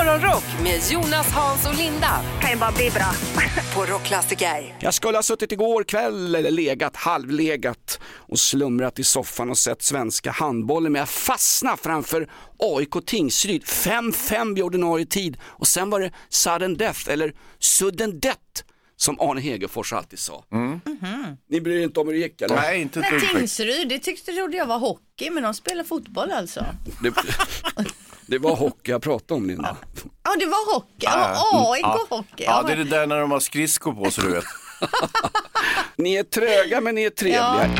Morgonrock med Jonas, Hans och Linda kan ju bara bli bra. på Rockklassiker. Jag skulle ha suttit igår kväll eller legat, halvlegat och slumrat i soffan och sett svenska handbollen men jag fastnade framför AIK Tingsryd 5-5 vid ordinarie tid och sen var det sudden death eller sudden death som Arne Hegerfors alltid sa. Ni bryr er inte om hur det gick eller? Nej, inte ett. Tingsryd, det tyckte trodde jag var hockey, men de spelar fotboll alltså. Det, det var hockey jag pratade om Linda. Ja, det var hockey. Ja, Ja, AIK ja. hockey. Ja, det är det där när de har skridskor på så du vet. Ni är tröga men ni är trevliga.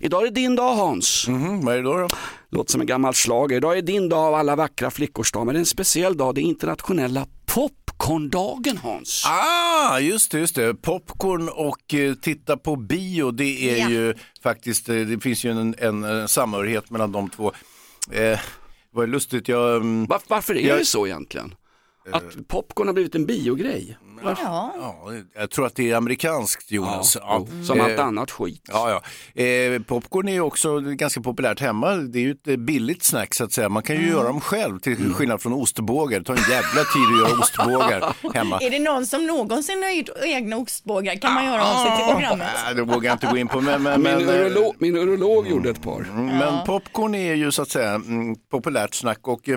Idag är det din dag Hans. Mhm, vad är det då? då? Låter som en gammal schlager. Idag är din dag av alla vackra flickors dag, men det är en speciell dag. Det är internationella popcorndagen Hans. Ah, just det, just det. Popcorn och eh, titta på bio, det är Ja. ju faktiskt, eh, det finns ju en, en, en samhörighet mellan de två. Eh, vad är lustigt, jag... mm, Var, varför är Jag- det så egentligen? Att popcorn har blivit en biogrej? Ja. Ja, jag tror att det är amerikanskt Jonas. jo, som Eh, allt annat skit. Ja, ja. Eh, popcorn är ju också ganska populärt hemma. Det är ju ett eh, billigt snack så att säga. Man kan ju göra dem själv till skillnad från ostbågar. Det tar en jävla tid att göra ostbågar hemma. Är det någon som någonsin har gjort egna ostbågar kan man göra av sig till programmet. Nej, det vågar jag inte gå in på. Men, men, Min, men, eh, urolog, min urolog gjorde ett par. Men popcorn är ju så att säga mm, populärt snack och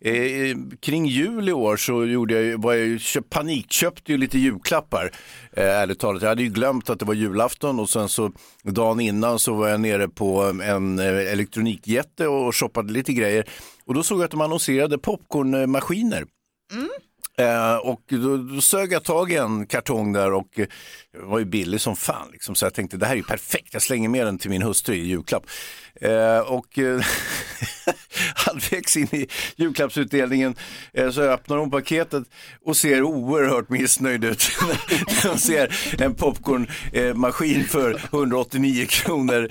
eh, eh, kring jul i år så gjorde jag, var jag panikköpte ju lite julklappar. Eh, ärligt talat, jag hade ju glömt att det var julafton och sen så dagen innan så var jag nere på en eh, elektronikjätte och shoppade lite grejer. Och då såg jag att de annonserade popcornmaskiner. Eh, och då, då sög jag tag i en kartong där och eh, var ju billig som fan. Liksom. Så jag tänkte det här är ju perfekt, jag slänger med den till min hustru i julklapp. Eh, och eh, halvvägs in i julklappsutdelningen eh, så öppnar hon paketet och ser oerhört missnöjd ut. När hon ser en popcornmaskin för 189 kronor.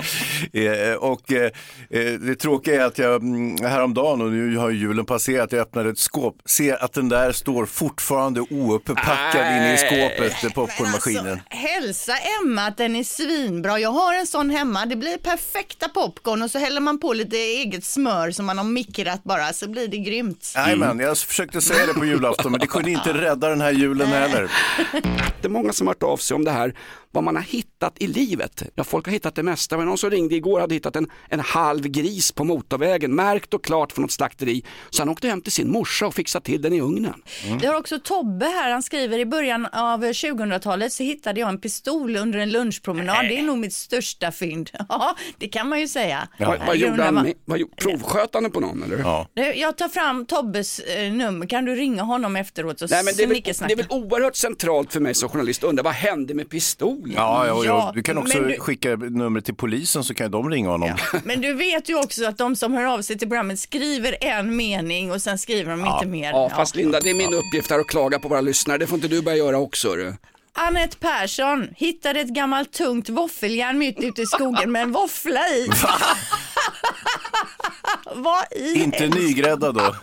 Eh, och eh, eh, det tråkiga är att jag mm, häromdagen, och nu har ju julen passerat, jag öppnade ett skåp, ser att den där står fortfarande ouppackad inne i skåpet, eh, popcornmaskinen. Hälsa Emma att den är svinbra. Jag har en sån hemma. Det blir perfekta popcorn och så häller man på lite eget smör som man har mikrat bara så blir det grymt. Jajamän, jag försökte säga det på julafton men det kunde inte rädda den här julen heller. Det är många som har hört av sig om det här, vad man har hittat i livet. Ja, folk har hittat det mesta, men någon som ringde igår hade hittat en, en halv gris på motorvägen, märkt och klart från något slakteri. Så han åkte hem till sin morsa och fixade till den i ugnen. Vi har också Tobbe här, han skriver i början av 2000-talet så hittade jag en pistol under en lunchpromenad. Det är nog mitt största fynd. Ja, det kan man ju säga. Vad, vad Jag gjorde han? vad- vad, provsköt han på någon eller? Ja. Jag tar fram Tobbes eh, nummer, kan du ringa honom efteråt och Nej, men det, är väl, det är väl oerhört centralt för mig som journalist att undra vad hände med pistolen? Ja, ja, ja, Ja, du kan också du- skicka numret till polisen så kan de ringa honom. Men du vet ju också att de som hör av sig till programmet skriver en mening och sen skriver de inte mer. Ja, fast Linda, det är min uppgift här att klaga på våra lyssnare. Det får inte du börja göra också. Du. Anette Persson hittade ett gammalt tungt våffeljärn mitt ute i skogen med en våffla i. Vad i Inte nygrädda då.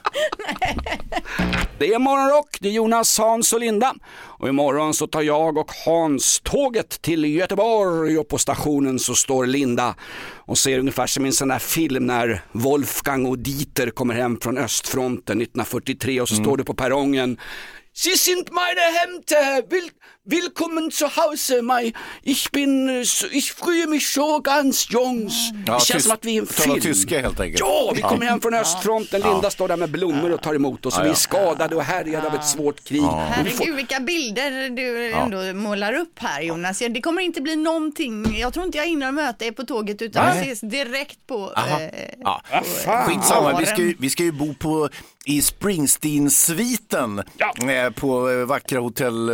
Det är morgonrock, det är Jonas, Hans och Linda. Och imorgon så tar jag och Hans tåget till Göteborg och på stationen så står Linda och ser ungefär som i en sån där film när Wolfgang och Dieter kommer hem från östfronten 1943 och så står det på perrongen Sie sind meine Hemde, Will, willkommen zu Hause, my, ich bin, ich freue mich so ganz Jungs. Ja, det känns som att vi är i en film. tyska helt enkelt. Ja, vi kommer hem från östfronten, Linda står där med blommor och tar emot oss och vi är skadade och härjade av ett svårt krig. Vi Herregud vilka bilder du ändå målar upp här Jonas. Ja, Det kommer inte bli någonting, jag tror inte jag hinner möta er på tåget utan Nej. ses direkt på Aha. eh, Ja. fan. Skitsamma, vi ska, ju, vi ska ju bo på, i Springsteen-sviten Ja. eh, på eh, vackra hotell,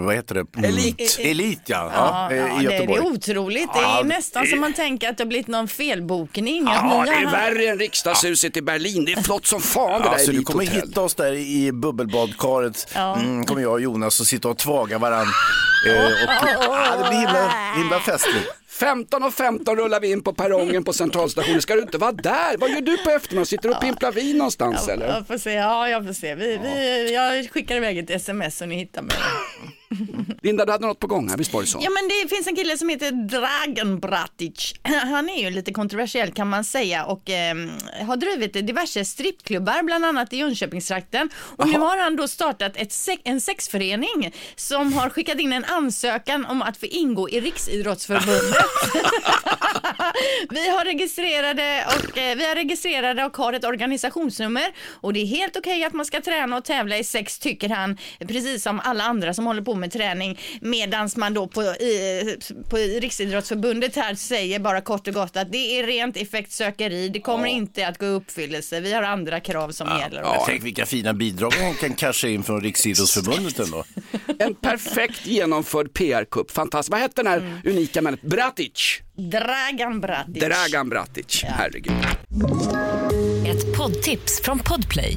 vad heter det? Elit. Elit ja, Ja, ja, eh, ja, i det, det Göteborg. är otroligt. Det är nästan som man tänker att det har blivit någon felbokning. att Ja, det är värre än riksdagshuset i Berlin. Det är flott som fan det där Alltså, du kommer hitta oss där i bubbelbadkaret. Mm, kommer jag och Jonas och sitta och tvaga varann. Eh, ah, det blir himla, himla festligt. 15 och 15 rullar vi in på perrongen på centralstationen. Ska du inte vara där? Vad gör du på eftermiddagen? Sitter du och pimplar vin någonstans eller? Jag får se, ja jag får se. Vi, vi, jag skickar iväg ett sms så ni hittar mig. Linda, du hade något på gång här, visst var det så? Ja men det finns en kille som heter Dragan Bratic. Han är ju lite kontroversiell kan man säga och eh, har drivit diverse strippklubbar bland annat i Jönköpingstrakten. Och nu har han då startat ett se- en sexförening som har skickat in en ansökan om att få ingå i Riksidrottsförbundet. vi, har registrerade och, eh, vi är registrerade och har ett organisationsnummer och det är helt okej att man ska träna och tävla i sex tycker han, precis som alla andra som håller på med träning medans man då på, i, på Riksidrottsförbundet här säger bara kort och gott att det är rent effektsökeri, det kommer inte att gå i uppfyllelse, vi har andra krav som gäller. Ja. Tänk vilka fina bidrag man kan casha in från Riksidrottsförbundet ändå. En perfekt genomförd PR-kupp, fantastiskt. Vad hette den här Mm. unika människan? Bratic, Dragan Bratic. Dragan Bratic, herregud. Ett poddtips från Podplay.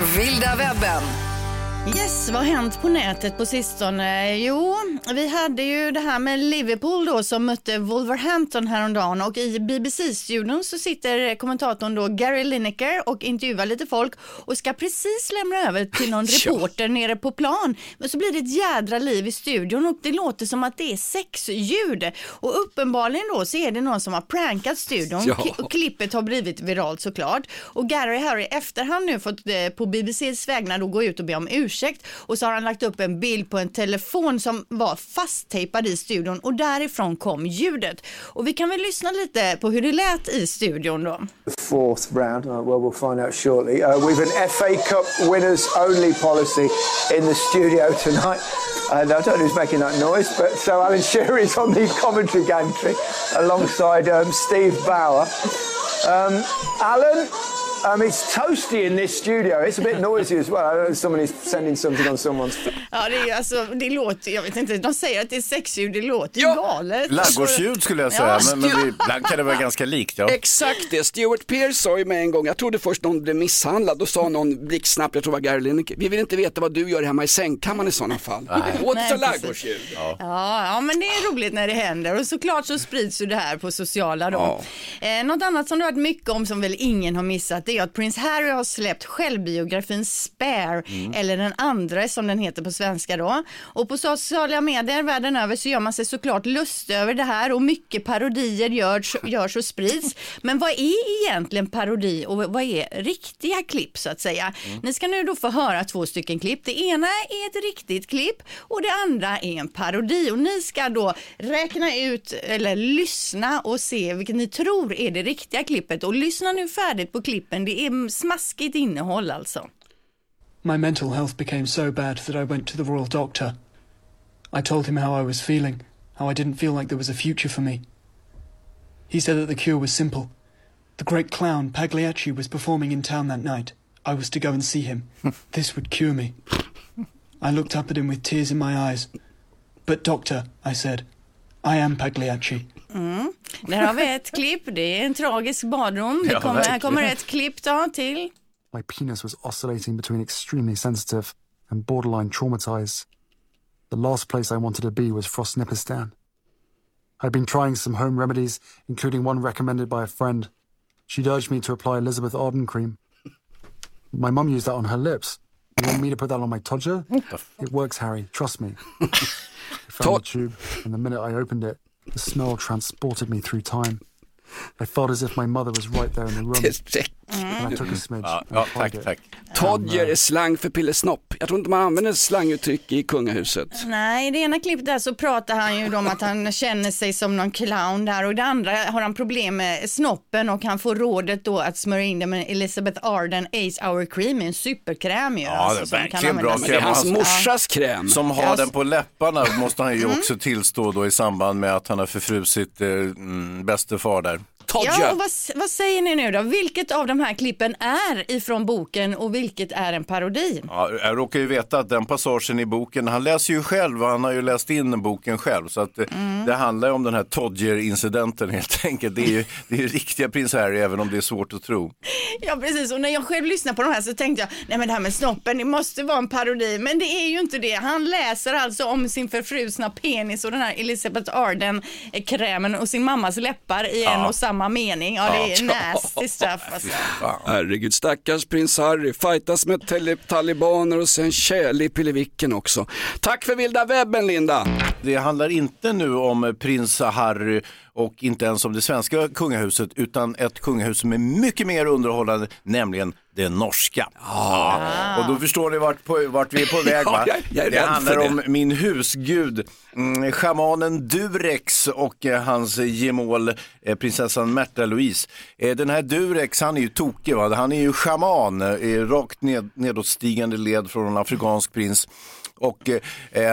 Vilda webben. Yes, vad har hänt på nätet på sistone? Jo, vi hade ju det här med Liverpool då som mötte Wolverhampton häromdagen och i BBC-studion så sitter kommentatorn då Gary Lineker och intervjuar lite folk och ska precis lämna över till någon reporter nere på plan. Men så blir det ett jädra liv i studion och det låter som att det är sexljud och uppenbarligen då så är det någon som har prankat studion Ja. Och klippet har blivit viralt såklart. Och Gary har i efterhand nu fått eh, på BBCs vägnar då gå ut och be om ursäkt och så har han lagt upp en bild på en telefon som var fasttejpad i studion och därifrån kom ljudet. Och vi kan väl lyssna lite på hur det lät i studion då. the fourth round. Uh, well, we'll find out shortly. Uh, we've an FA Cup winners only policy in the studio tonight. Uh, And I don't know who's making that noise, but so Alan Shearer is on the commentary gantry alongside um, Steve Bauer. Um, Alan, um, it's toasty in this studio. It's a bit noisy as well. I don't know someone is sending something on someone's. Ja, det, är, alltså, det låter, jag vet inte, de säger att det är sexljud, det låter Ja. galet. Laggårdsljud skulle jag säga, Ja. men, men ibland kan det vara ganska likt. Ja. Exakt det, Stuart Pearce sa ju med en gång, jag trodde först någon blev misshandlad, då sa någon blixtsnabbt, jag tror det var Gary Lineker, vi vill inte veta vad du gör hemma i sängkammaren i sådana fall. Det låter Nej, som precis. laggårdsljud. Ja, ja, men det är roligt när det händer och såklart så sprids ju det här på sociala då. Eh, något annat som det har varit mycket om som väl ingen har missat det är att prins Harry har släppt självbiografin Spare, eller den andra som den heter på svenska då. Och på sociala medier världen över så gör man sig såklart lust över det här och mycket parodier görs, görs och sprids. Men vad är egentligen parodi och vad är riktiga klipp så att säga? Ni ska nu då få höra två stycken klipp. Det ena är ett riktigt klipp och det andra är en parodi och ni ska då räkna ut eller lyssna och se vilket ni tror är det riktiga klippet och lyssna nu färdigt på klippen. Det är smaskigt innehåll alltså. My mental health became so bad that I went to the royal doctor. I told him how I was feeling, how I didn't feel like there was a future for me. He said that the cure was simple. The great clown Pagliacci was performing in town that night. I was to go and see him. this would cure me. I looked up at him with tears in my eyes. But doctor, I said, I am Pagliacci. Mm. Där har vi ett klipp. Det är en tragisk badrum. Det kommer, här kommer ett klipp då till. My penis was oscillating between extremely sensitive and borderline traumatized. The last place I wanted to be was Frostnipistan. I'd been trying some home remedies, including one recommended by a friend. She'd urged me to apply Elizabeth Arden cream. My mum used that on her lips. You want me to put that on my todger? It works, Harry. Trust me. I found the tube, and the minute I opened it, the smell transported me through time. I felt as if my mother was right there in the room, Det Ja, ja, tried tack, tack. Todger är slang för pillesnopp. Jag tror inte man använder slanguttryck i kungahuset. Nej, i det ena klippet där så pratar han ju om att han känner sig som någon clown där och i det andra har han problem med snoppen och han får rådet då att smörja in det med Elizabeth Arden Ace Hour Cream, en superkräm ju. Ja, det är verkligen bra Men det är hans Ja. morsas kräm. Som har den på läpparna måste han ju också tillstå då i samband med att han har förfrusit eh, mm, bäste far där. Todger. Ja, och vad, vad säger ni nu då? Vilket av de här klippen är ifrån boken och vilket är en parodi? Ja, jag råkar ju veta att den passagen i boken, han läser ju själv och han har ju läst in boken själv. Så att eh, Mm. det handlar ju om den här Todger-incidenten helt enkelt. Det är ju det är ju riktiga prins Harry även om det är svårt att tro. Ja precis och när jag själv lyssnade på de här så tänkte jag, nej men det här med snoppen det måste vara en parodi men det är ju inte det. Han läser alltså om sin förfrusna penis och den här Elizabeth Arden eh, krämen och sin mammas läppar i en och samma mening. Ja det är nasty stuff alltså. Herregud, stackars prins Harry. Fightas med talibaner och sen kärle i pillevicken också. Tack för vilda webben Linda. Det handlar inte nu om prins Harry och inte ens om det svenska kungahuset utan ett kungahus som är mycket mer underhållande, nämligen det norska. Ja. Och då förstår ni vart, på, vart vi är på väg va? Ja, jag- jag det handlar det. om min husgud, mm, schamanen Durex och eh, hans gemål eh, prinsessan Märta Louise. Eh, den här Durex, han är ju tokig va? Han är ju schaman, eh, rakt ned, nedåtstigande led från en afrikansk prins. Och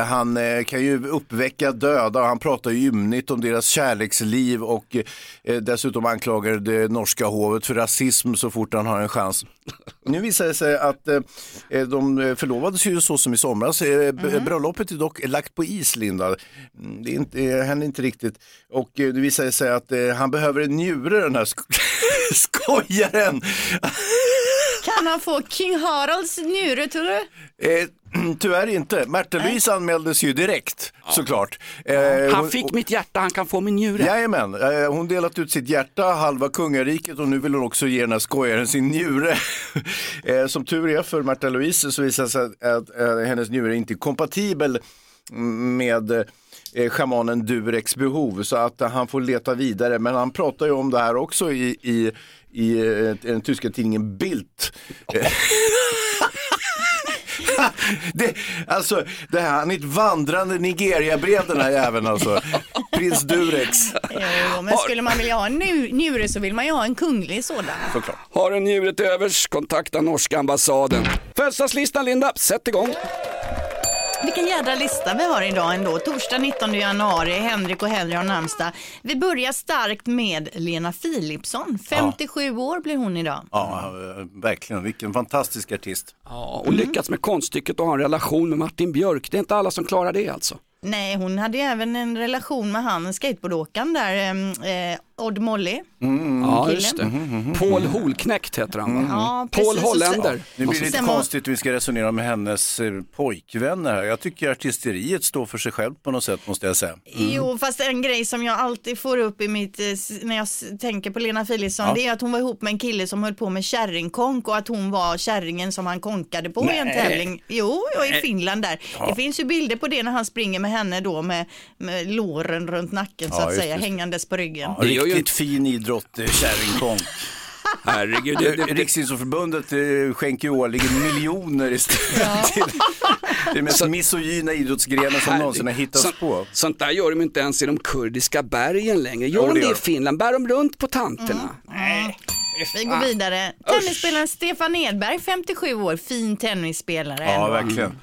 han kan ju uppväcka döda och han pratar ju ymnigt om deras kärleksliv och eh, dessutom anklagar det norska hovet för rasism så fort han har en chans. Nu visar det sig att eh, de förlovades ju så som i somras. Eh, b- Bröllopet är dock lagt på is, Linda. Mm, Det är inte, eh, händer inte riktigt. Och eh, det visar sig att eh, han behöver en njure, den här sk- skojaren. Kan han få King Haralds njure tror du? Eh, tyvärr inte. Märta Louise anmäldes ju direkt, såklart. Eh, Han hon- fick mitt hjärta, han kan få min njure. Jajamän, eh, hon delat ut sitt hjärta, halva kungariket och nu vill hon också ge den här skojaren sin njure. Eh, Som tur är för Märta Louise så visar det sig att, att eh, hennes njure inte är kompatibel med eh, schamanen Dureks behov så att eh, han får leta vidare. Men han pratar ju om det här också i, i, i eh, den tyska tidningen Bild. det, alltså, det här, han är ett vandrande Nigeria-brev den här jäveln alltså. Prins Durex. Jo, men skulle man vilja ha en nu- njure så vill man ju ha en kunglig sådan. Såklart. Har en njure till övers, kontakta norska ambassaden. Födelsedagslistan Linda, sätt igång. Vilken jädra lista vi har idag ändå. Torsdag 19 januari, Henrik och Henry har namnsdag. Vi börjar starkt med Lena Philipsson. 57 år blir hon idag. Ja, eh, verkligen. Vilken fantastisk artist. Ja, och lyckats med konststycket att ha en relation med Martin Björk. Det är inte alla som klarar det alltså. Nej, hon hade ju även en relation med han skateboardåkaren där, eh, eh, Odd Molly. Ja, killen. just det. Paul Holknekt heter han va? Ja, Paul. Holländer. Nu blir det lite konstigt hur vi ska resonera med hennes eh, pojkvänner här. Jag tycker artisteriet står för sig själv på något sätt måste jag säga. Jo, fast en grej som jag alltid får upp i mitt, eh, när jag tänker på Lena Philipsson, Ja. det är att hon var ihop med en kille som höll på med kärringkonk och att hon var kärringen som han konkade på i en tävling. Jo, och i Finland där. Det finns ju bilder på det när han springer med henne då med, med låren runt nacken så Ja, att just säga, det. hängandes på ryggen. Ja, Det gör ju riktigt fin idrott, eh, kärringkonk. Herregud, det, det, det, Riksidrottsförbundet eh, skänker ju årligen miljoner istället till den mest misogyna idrottsgrenen som någonsin har hittats Så- på. Sånt där gör de inte ens i de kurdiska bergen längre. Gör Jo, de det gör i. Finland? Bär de runt på tanterna? Vi går vidare. Tennisspelaren Stefan Edberg, 57 år, fin tennisspelare. Ja, ändå. verkligen.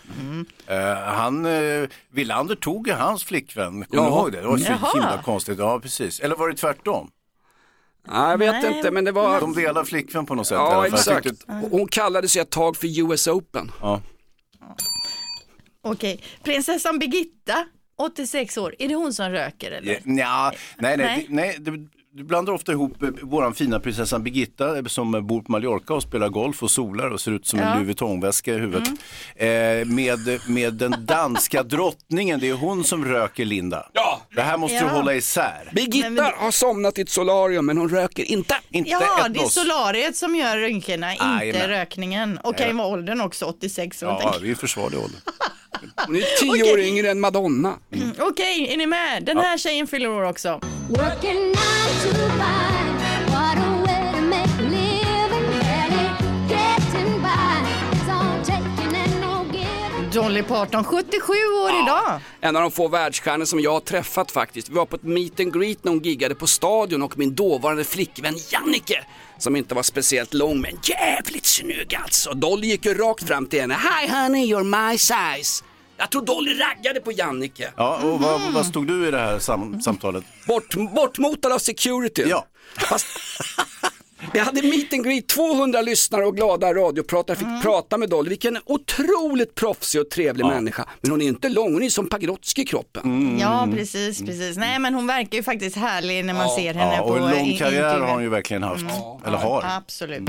Eh, han, uh, Wilander tog ju hans flickvän, kommer Ja. du ihåg det? Det var så Jaha. himla konstigt. Ja, precis. Eller var det tvärtom? Nej, jag vet Nej. inte, men det var... De delar flickvän på något sätt. i Ja, alla fall. Jag exakt. Hon kallade sig ett tag för US Open. Ja. Okej, prinsessan Birgitta, 86 år, är det hon som röker eller? Ja, nja, nej, nej, Nej. det- nej du, du blandar ofta ihop eh, våran fina prinsessan Birgitta eh, som bor på Mallorca och spelar golf och solar och ser ut som Ja. en Louis Vuitton-väska i huvudet. Eh, med, med den danska drottningen, det är hon som röker Linda. Ja. Det här måste Ja. du hålla isär. Birgitta Men- men- har somnat i ett solarium men hon röker inte. Inte Ja, ett det är solariet som gör rynkorna, inte rökningen. Och kan ju vara åldern också, 86 år. Ja, det är en försvarlig ålder. Hon är tio år yngre än Madonna. jag. Okej, är ni med? Den här tjejen fyller år också. Working nine to five, what a way to make a living. Barely getting by, it's all taking and no giving. Dolly Parton, 77 år idag. En av de få världsstjärnor som jag har träffat faktiskt. Vi var på ett meet and greet när hon giggade på Stadion och min dåvarande flickvän Jannike, som inte var speciellt lång men jävligt snygg alltså. Dolly gick ju rakt fram till henne. Hi honey, you're my size. Jag tror Dolly raggade på Jannike. Ja, och vad, vad stod du i det här sam, samtalet? Bort, bortmotad av security. Ja. Fast, vi hade meet and greet, 200 lyssnare och glada radiopratare fick prata med Dolly. Vilken otroligt proffsig och trevlig människa. Men hon är inte lång, hon är som Pagrotsky i kroppen. Mm. Ja, precis, precis. Nej, men hon verkar ju faktiskt härlig när man ser henne Ja, på och en lång karriär har hon ju verkligen haft. Eller har. Absolut.